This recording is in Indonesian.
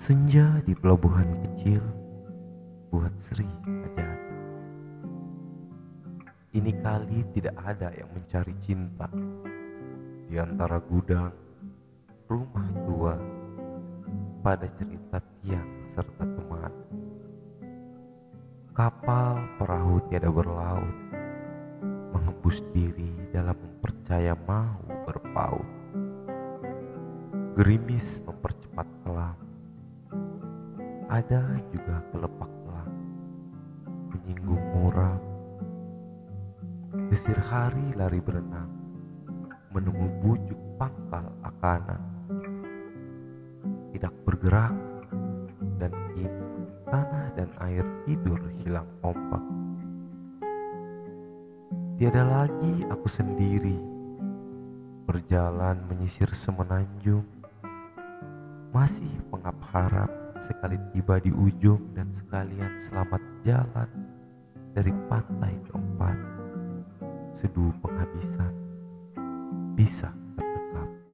Senja di pelabuhan kecil buat Sri aja. Ini kali tidak ada yang mencari cinta di antara gudang, rumah tua, pada cerita tiang serta teman. Kapal perahu tiada berlaut, menghembus diri dalam mempercaya mau berpaut. Gerimis mempercepat kelam, ada juga kelepak kelam, menyinggung muram. Desir hari lari berenang, menemu bujuk pangkal akana. Tidak bergerak, dan kini tanah dan air tidur hilang ombak. Tiada lagi aku sendiri, berjalan menyisir semenanjung, masih pengap harap sekali tiba di ujung dan sekalian selamat jalan dari pantai keempat. Seduh penghabisan bisa